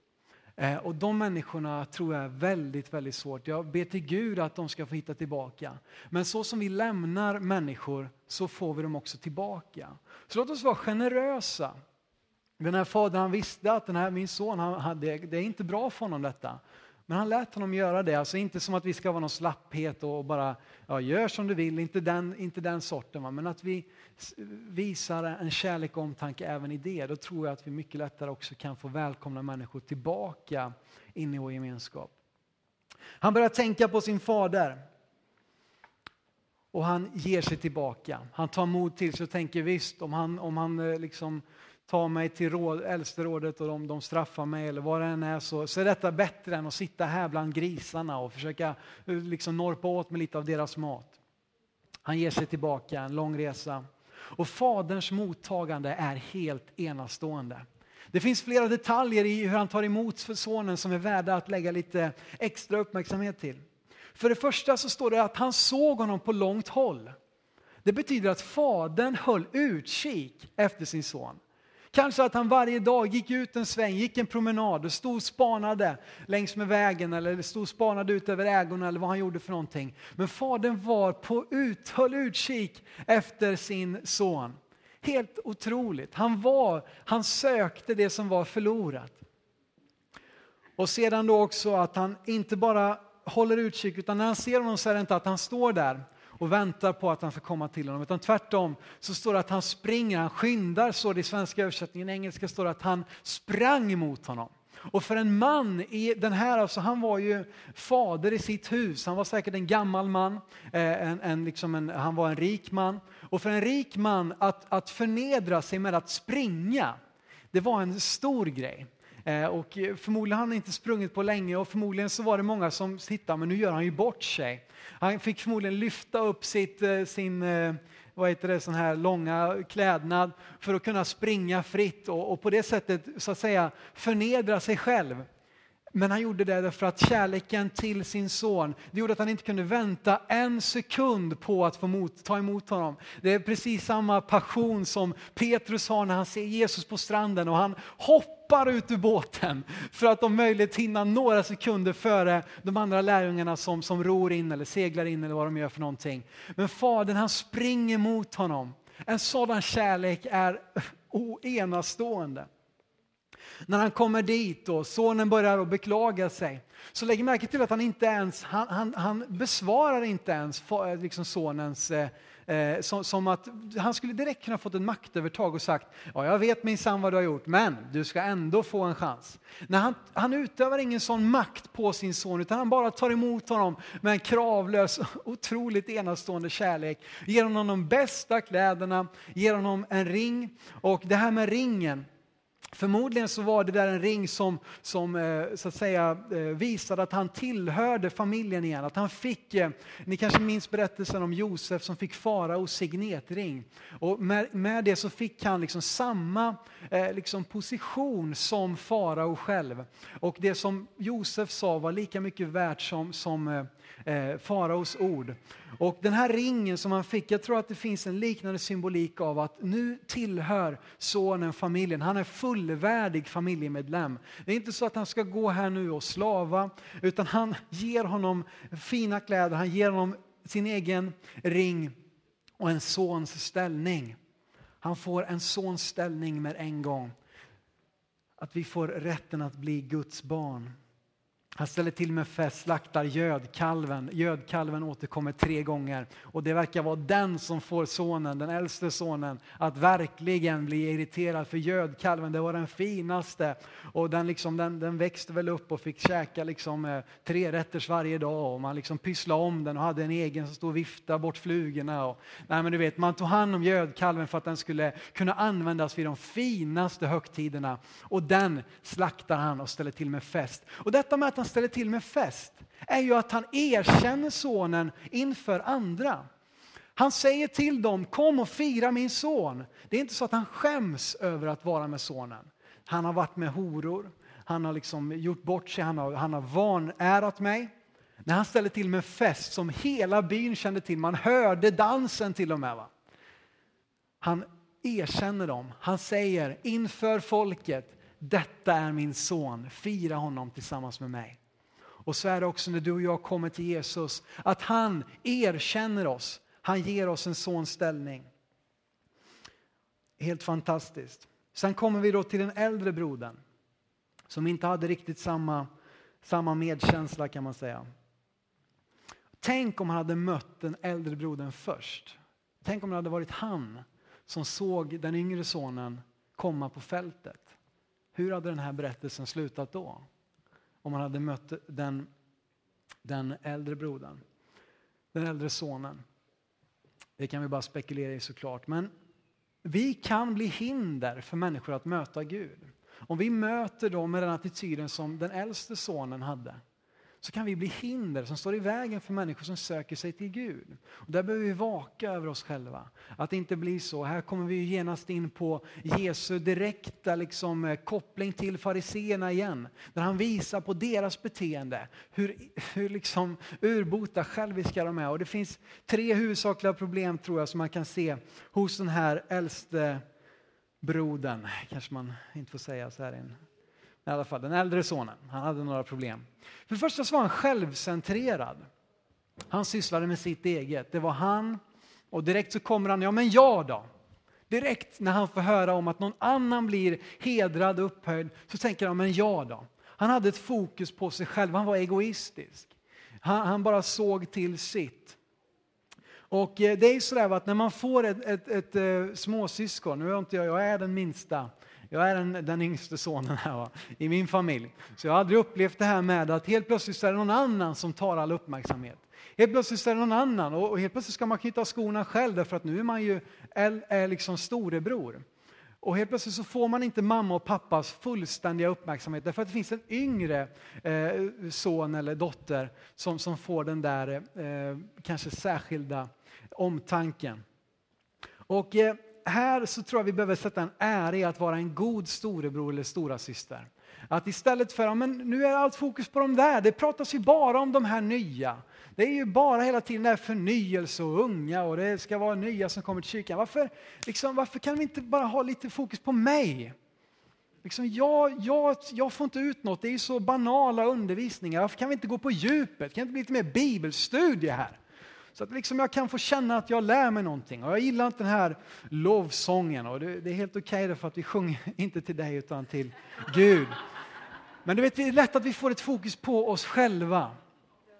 Eh, och de människorna tror jag är väldigt, väldigt svårt. Jag ber till Gud att de ska få hitta tillbaka. Men så som vi lämnar människor så får vi dem också tillbaka. Så låt oss vara generösa. Den här fadern han visste att den här, min son, han hade, det är inte bra för honom detta. Men han lät honom göra det, alltså inte som att vi ska vara någon slapphet och bara ja, gör som du vill, inte den, inte den sorten. Va? Men att vi visar en kärlek och omtanke även i det. Då tror jag att vi mycket lättare också kan få välkomna människor tillbaka in i vår gemenskap. Han börjar tänka på sin fader. Och han ger sig tillbaka. Han tar mod till sig och tänker visst, om han, om han eh, liksom ta mig till råd, äldsterådet och de, de straffar mig eller vad det än är så, så är detta bättre än att sitta här bland grisarna och försöka eh, liksom norpa åt mig lite av deras mat. Han ger sig tillbaka, en lång resa. Och faderns mottagande är helt enastående. Det finns flera detaljer i hur han tar emot för sonen som är värda att lägga lite extra uppmärksamhet till. För det första så står det att han såg honom på långt håll. Det betyder att fadern höll utkik efter sin son. Kanske att han varje dag gick ut en sväng, gick en promenad och stod och spanade längs med vägen eller stod och spanade ut över ägorna eller vad han gjorde för någonting. Men fadern var på ut, höll utkik efter sin son. Helt otroligt. Han, var, han sökte det som var förlorat. Och sedan då också att han inte bara håller utkik utan när han ser honom så är det inte att han står där och väntar på att han ska komma till honom. Utan tvärtom så står det att han springer, han skyndar, står det i svenska översättningen. I engelska står det att han sprang mot honom. Och för en man i den här, alltså han var ju fader i sitt hus, han var säkert en gammal man, eh, en, en, liksom en, han var en rik man. Och för en rik man att, att förnedra sig med att springa, det var en stor grej. Eh, och förmodligen har han inte sprungit på länge och förmodligen så var det många som tittade, men nu gör han ju bort sig. Han fick förmodligen lyfta upp sitt, eh, sin eh, vad heter det, sån här långa klädnad för att kunna springa fritt och, och på det sättet så att säga förnedra sig själv. Men han gjorde det därför att kärleken till sin son, det gjorde att han inte kunde vänta en sekund på att få mot, ta emot honom. Det är precis samma passion som Petrus har när han ser Jesus på stranden och han hoppar hoppar ut ur båten för att om möjligt hinna några sekunder före de andra lärjungarna som, som ror in eller seglar in eller vad de gör för någonting. Men fadern han springer mot honom. En sådan kärlek är enastående. När han kommer dit och sonen börjar att beklaga sig så lägg märke till att han inte ens han, han, han besvarar inte ens liksom sonens eh, eh, som, som, att han skulle direkt kunna fått ett maktövertag och sagt ja, jag vet minsann vad du har gjort, men du ska ändå få en chans. Nej, han, han utövar ingen sån makt på sin son utan han bara tar emot honom med en kravlös, otroligt enastående kärlek. Ger honom de bästa kläderna, ger honom en ring och det här med ringen Förmodligen så var det där en ring som, som eh, så att säga, eh, visade att han tillhörde familjen igen. Att han fick, eh, ni kanske minns berättelsen om Josef som fick faraos signetring. Och med, med det så fick han liksom samma liksom position som farao själv. Och det som Josef sa var lika mycket värt som, som eh, faraos ord. Och den här ringen som han fick, jag tror att det finns en liknande symbolik av att nu tillhör sonen familjen. Han är fullvärdig familjemedlem. Det är inte så att han ska gå här nu och slava, utan han ger honom fina kläder, han ger honom sin egen ring och en sons ställning. Han får en sons ställning med en gång. Att vi får rätten att bli Guds barn. Han ställer till med fest, slaktar gödkalven. Gödkalven återkommer tre gånger. Och det verkar vara den som får sonen, den äldste sonen, att verkligen bli irriterad. För gödkalven, det var den finaste. Och den, liksom, den, den växte väl upp och fick käka liksom, eh, tre rätters varje dag. Och man liksom pysslade om den och hade en egen som stod och viftade bort flugorna. Och, nej, men du vet, man tog hand om gödkalven för att den skulle kunna användas vid de finaste högtiderna. Och den slaktar han och ställer till med fest. Och detta med att han ställer till med fest är ju att han erkänner sonen inför andra. Han säger till dem, kom och fira min son. Det är inte så att han skäms över att vara med sonen. Han har varit med horor, han har liksom gjort bort sig, han har, han har vanärat mig. När han ställer till med fest som hela byn kände till, man hörde dansen till och med. Va? Han erkänner dem, han säger inför folket, detta är min son, fira honom tillsammans med mig. Och så är det också när du och jag kommer till Jesus, att han erkänner oss. Han ger oss en sån ställning. Helt fantastiskt. Sen kommer vi då till den äldre brodern som inte hade riktigt samma, samma medkänsla kan man säga. Tänk om han hade mött den äldre brodern först. Tänk om det hade varit han som såg den yngre sonen komma på fältet. Hur hade den här berättelsen slutat då? om man hade mött den, den äldre brodern, den äldre sonen. Det kan vi bara spekulera i såklart. Men vi kan bli hinder för människor att möta Gud. Om vi möter dem med den attityden som den äldste sonen hade så kan vi bli hinder som står i vägen för människor som söker sig till Gud. Och där behöver vi vaka över oss själva. Att det inte blir så. Här kommer vi genast in på Jesu direkta liksom, eh, koppling till fariseerna igen. Där han visar på deras beteende. Hur, hur liksom urbota själviska de är. Och det finns tre huvudsakliga problem tror jag som man kan se hos den här äldste brodern. Kanske man inte får säga så här i en i alla fall den äldre sonen, han hade några problem. För det första så var han självcentrerad. Han sysslade med sitt eget. Det var han och direkt så kommer han, ja men jag då? Direkt när han får höra om att någon annan blir hedrad och upphöjd så tänker han, men jag då? Han hade ett fokus på sig själv, han var egoistisk. Han, han bara såg till sitt. Och eh, det är ju sådär att när man får ett, ett, ett, ett småsyskon, nu är inte jag, jag är den minsta, jag är den, den yngste sonen här va, i min familj. Så jag har aldrig upplevt det här med att helt plötsligt är det någon annan som tar all uppmärksamhet. Helt plötsligt är det någon annan och, helt plötsligt ska man knyta skorna själv därför att nu är man ju är liksom storebror. Och helt plötsligt så får man inte mamma och pappas fullständiga uppmärksamhet därför att det finns en yngre eh, son eller dotter som, som får den där eh, kanske särskilda omtanken. Och eh, här så tror jag vi behöver sätta en ära i att vara en god storebror eller stora syster. Att istället för, att nu är allt fokus på de där, det pratas ju bara om de här nya. Det är ju bara hela tiden det här förnyelse och unga och det ska vara nya som kommer till kyrkan. Varför, liksom, varför kan vi inte bara ha lite fokus på mig? Liksom, jag, jag, jag får inte ut något, det är ju så banala undervisningar. Varför kan vi inte gå på djupet? Kan det inte bli lite mer bibelstudie här? Så att liksom jag kan få känna att jag lär mig någonting. Och jag gillar inte den här lovsången. Och det, det är helt okej okay för att vi sjunger inte till dig utan till Gud. Men du vet, det är lätt att vi får ett fokus på oss själva.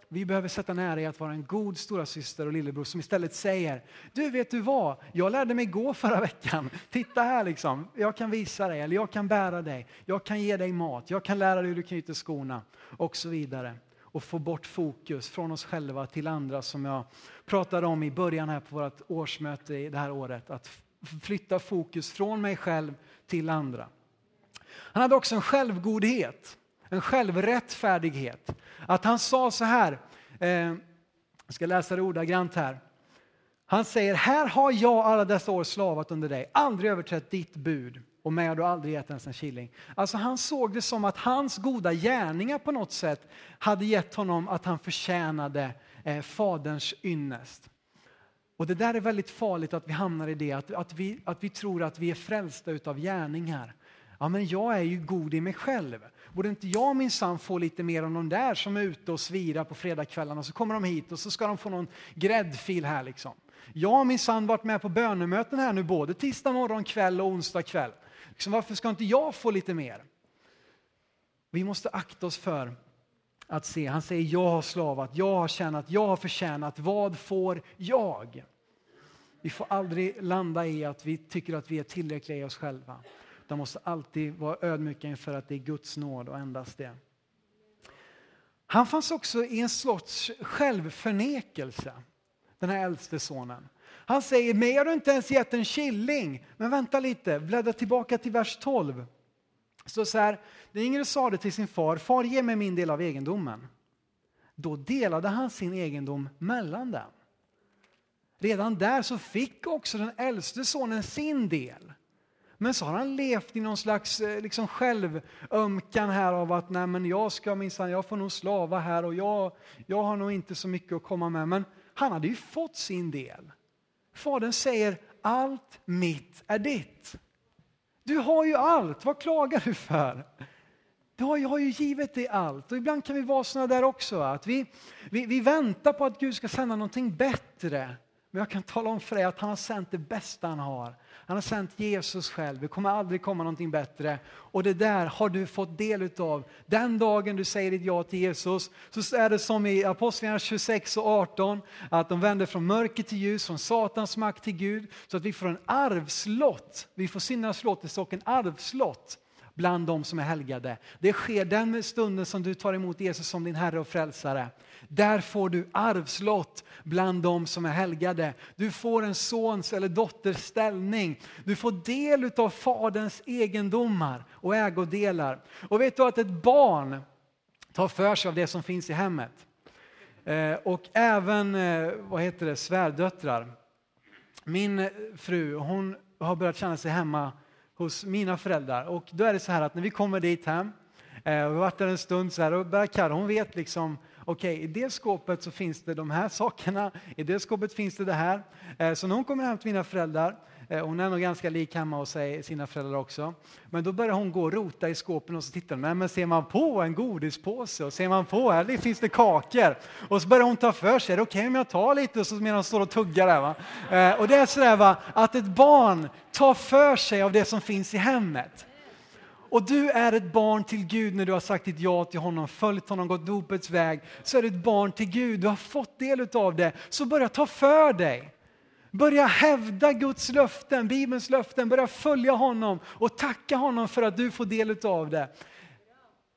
Vi behöver sätta nära i att vara en god stora syster och lillebror som istället säger Du vet du vad, jag lärde mig gå förra veckan. Titta här liksom, jag kan visa dig eller jag kan bära dig. Jag kan ge dig mat, jag kan lära dig hur du knyter skorna och så vidare och få bort fokus från oss själva till andra som jag pratade om i början här på vårt årsmöte i det här året. Att flytta fokus från mig själv till andra. Han hade också en självgodhet, en självrättfärdighet. Att han sa så här, eh, jag ska läsa det ordagrant här. Han säger, här har jag alla dessa år slavat under dig, aldrig överträtt ditt bud och mig har du aldrig gett ens en killing. Alltså han såg det som att hans goda gärningar på något sätt hade gett honom att han förtjänade eh, faderns ynnest. Och det där är väldigt farligt att vi hamnar i det, att, att, vi, att vi tror att vi är frälsta utav gärningar. Ja, men jag är ju god i mig själv. Borde inte jag minsann få lite mer av de där som är ute och svirar på fredagskvällarna så kommer de hit och så ska de få någon gräddfil här liksom. Jag har minsann varit med på bönemöten här nu både tisdag morgon, kväll och onsdag kväll. Liksom, varför ska inte jag få lite mer? Vi måste akta oss för att se. Han säger jag har slavat, jag har tjänat, jag har förtjänat. Vad får jag? Vi får aldrig landa i att vi tycker att vi är tillräckliga i oss själva. De måste alltid vara ödmjuka inför att det är Guds nåd och endast det. Han fanns också i en sorts självförnekelse, den här äldste sonen. Han säger, mig har du inte ens gett en killing. Men vänta lite, bläddra tillbaka till vers 12. Så, så här, den yngre sade till sin far, far ge mig min del av egendomen. Då delade han sin egendom mellan dem. Redan där så fick också den äldste sonen sin del. Men så har han levt i någon slags eh, liksom, självömkan här av att nej men jag ska minsann, jag får nog slava här och jag, jag har nog inte så mycket att komma med. Men han hade ju fått sin del. Fadern säger allt mitt är ditt. Du har ju allt, vad klagar du för? Du har, jag har ju givit dig allt. Och ibland kan vi vara sådana där också. Att vi, vi, vi väntar på att Gud ska sända någonting bättre. Men jag kan tala om för dig att han har sänt det bästa han har. Han har sänt Jesus själv. Det kommer aldrig komma någonting bättre. Och det där har du fått del utav. Den dagen du säger ditt ja till Jesus så är det som i Apostlagärningarna 26 och 18 att de vänder från mörker till ljus, från Satans makt till Gud så att vi får en arvslott. Vi får syndarnas låtelse och en arvslott bland de som är helgade. Det sker den stunden som du tar emot Jesus som din Herre och Frälsare. Där får du arvslott bland de som är helgade. Du får en sons eller dotters ställning. Du får del av Faderns egendomar och ägodelar. Och vet du att ett barn tar för sig av det som finns i hemmet. Eh, och även eh, vad heter det, svärdöttrar. Min fru hon har börjat känna sig hemma hos mina föräldrar. Och då är det så här att när vi kommer dit hem, eh, vi har varit där en stund så här, och Berkar, hon vet liksom okej, okay, i det skåpet så finns det de här sakerna, i det skåpet finns det det här. Eh, så när hon kommer hem till mina föräldrar, Eh, hon är nog ganska lik hemma hos sina föräldrar också, men då börjar hon gå och rota i skåpen och så tittar hon, men ser man på en godispåse och ser man på, här finns det kakor. Och så börjar hon ta för sig, är det okej okay om jag tar lite? Så medan hon står och tuggar där. Va? Eh, och det är sådär va, att ett barn tar för sig av det som finns i hemmet. Och du är ett barn till Gud när du har sagt ditt ja till honom, följt honom, gått dopets väg. Så är du ett barn till Gud, du har fått del av det. Så börja ta för dig. Börja hävda Guds löften, Bibelns löften, börja följa honom och tacka honom för att du får del av det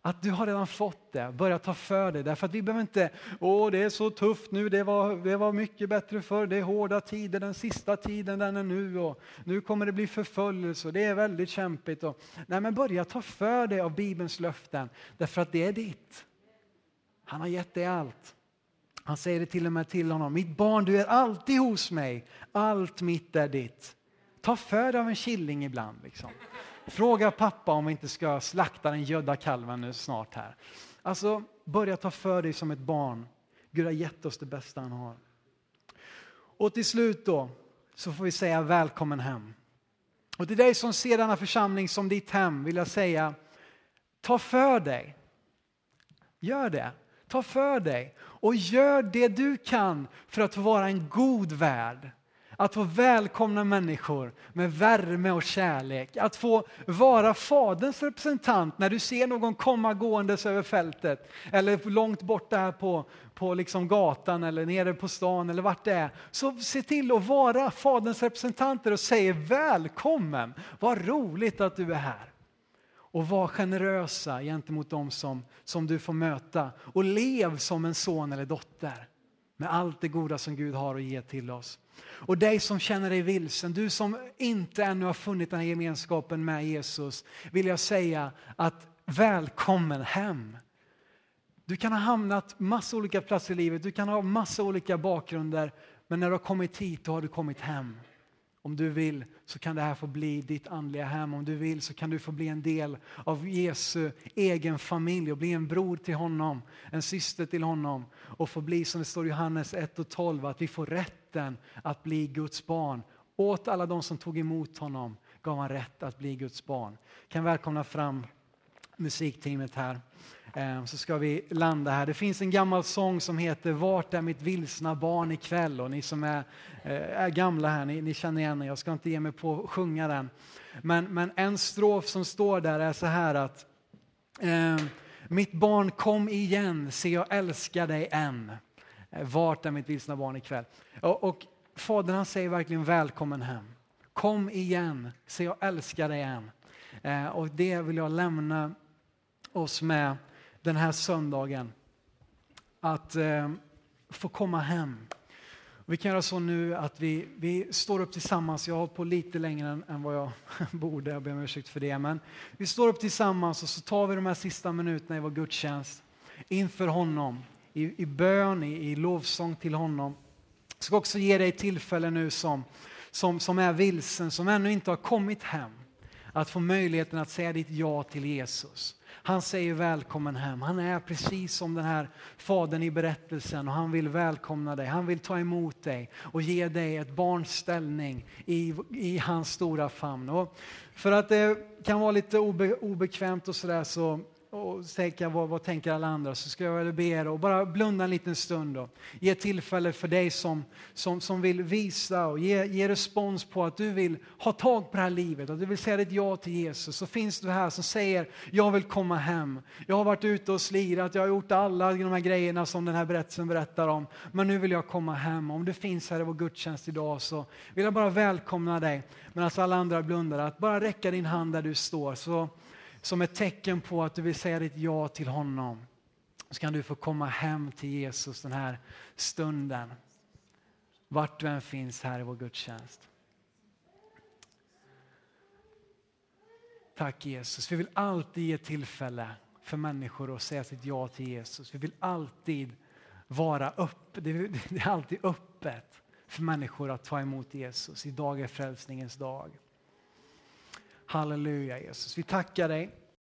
att du har redan fått det. Börja ta för dig. Därför att vi behöver inte, åh det är så tufft nu, det var, det var mycket bättre förr, det är hårda tider, den sista tiden den är nu och nu kommer det bli förföljelse och det är väldigt kämpigt. Och, nej men börja ta för dig av Bibelns löften, därför att det är ditt. Han har gett dig allt. Han säger det till och med till honom, mitt barn du är alltid hos mig, allt mitt är ditt. Ta för dig av en killing ibland. Liksom. Fråga pappa om vi inte ska slakta den gödda kalven nu snart här. Alltså, börja ta för dig som ett barn. Gud har gett oss det bästa han har. Och till slut då, så får vi säga välkommen hem. Och till dig som ser denna församling som ditt hem vill jag säga, ta för dig. Gör det. Ta för dig och gör det du kan för att få vara en god värd. Att få välkomna människor med värme och kärlek. Att få vara Faderns representant när du ser någon komma gåendes över fältet. Eller långt borta här på, på liksom gatan eller nere på stan eller vart det är. Så se till att vara Faderns representanter och säga välkommen. Vad roligt att du är här. Och var generösa gentemot dem som, som du får möta. Och lev som en son eller dotter med allt det goda som Gud har att ge till oss. Och dig som känner dig vilsen, du som inte ännu har funnit den här gemenskapen med Jesus, vill jag säga att välkommen hem. Du kan ha hamnat massa olika platser i livet, du kan ha massa olika bakgrunder, men när du har kommit hit, då har du kommit hem. Om du vill så kan det här få bli ditt andliga hem. Om du vill så kan du få bli en del av Jesu egen familj och bli en bror till honom, en syster till honom och få bli som det står i Johannes 1 och 12 att vi får rätten att bli Guds barn. Åt alla de som tog emot honom gav han rätt att bli Guds barn. kan välkomna fram musikteamet här. Ehm, så ska vi landa här. Det finns en gammal sång som heter Vart är mitt vilsna barn ikväll? Och ni som är, eh, är gamla här, ni, ni känner igen den. Jag ska inte ge mig på att sjunga den. Men, men en strof som står där är så här att eh, Mitt barn kom igen, se jag älskar dig än. Vart är mitt vilsna barn ikväll? Och, och Fadern han säger verkligen välkommen hem. Kom igen, se jag älskar dig än. Eh, och det vill jag lämna oss med den här söndagen. Att eh, få komma hem. Vi kan göra så nu att vi, vi står upp tillsammans. Jag har hållit på lite längre än, än vad jag borde, jag ber om ursäkt för det. Men vi står upp tillsammans och så tar vi de här sista minuterna i vår gudstjänst inför honom. I, i bön, i, i lovsång till honom. Jag ska också ge dig tillfälle nu som, som, som är vilsen, som ännu inte har kommit hem. Att få möjligheten att säga ditt ja till Jesus. Han säger välkommen hem. Han är precis som den här fadern i berättelsen och han vill välkomna dig. Han vill ta emot dig och ge dig ett barns ställning i, i hans stora famn. Och för att det kan vara lite obe, obekvämt och sådär så och tänka vad, vad tänker alla andra så ska jag be er och bara blunda en liten stund och ge tillfälle för dig som, som, som vill visa och ge, ge respons på att du vill ha tag på det här livet, att du vill säga ditt ja till Jesus. Så finns du här som säger jag vill komma hem. Jag har varit ute och slirat, jag har gjort alla de här grejerna som den här berättelsen berättar om. Men nu vill jag komma hem. Om du finns här i vår gudstjänst idag så vill jag bara välkomna dig medan alltså alla andra blundar. Att bara räcka din hand där du står. Så som ett tecken på att du vill säga ditt ja till honom så kan du få komma hem till Jesus den här stunden. Vart du än finns här i vår gudstjänst. Tack Jesus. Vi vill alltid ge tillfälle för människor att säga sitt ja till Jesus. Vi vill alltid vara öppet. Det är alltid öppet för människor att ta emot Jesus. Idag är frälsningens dag. Halleluja Jesus. Vi tackar dig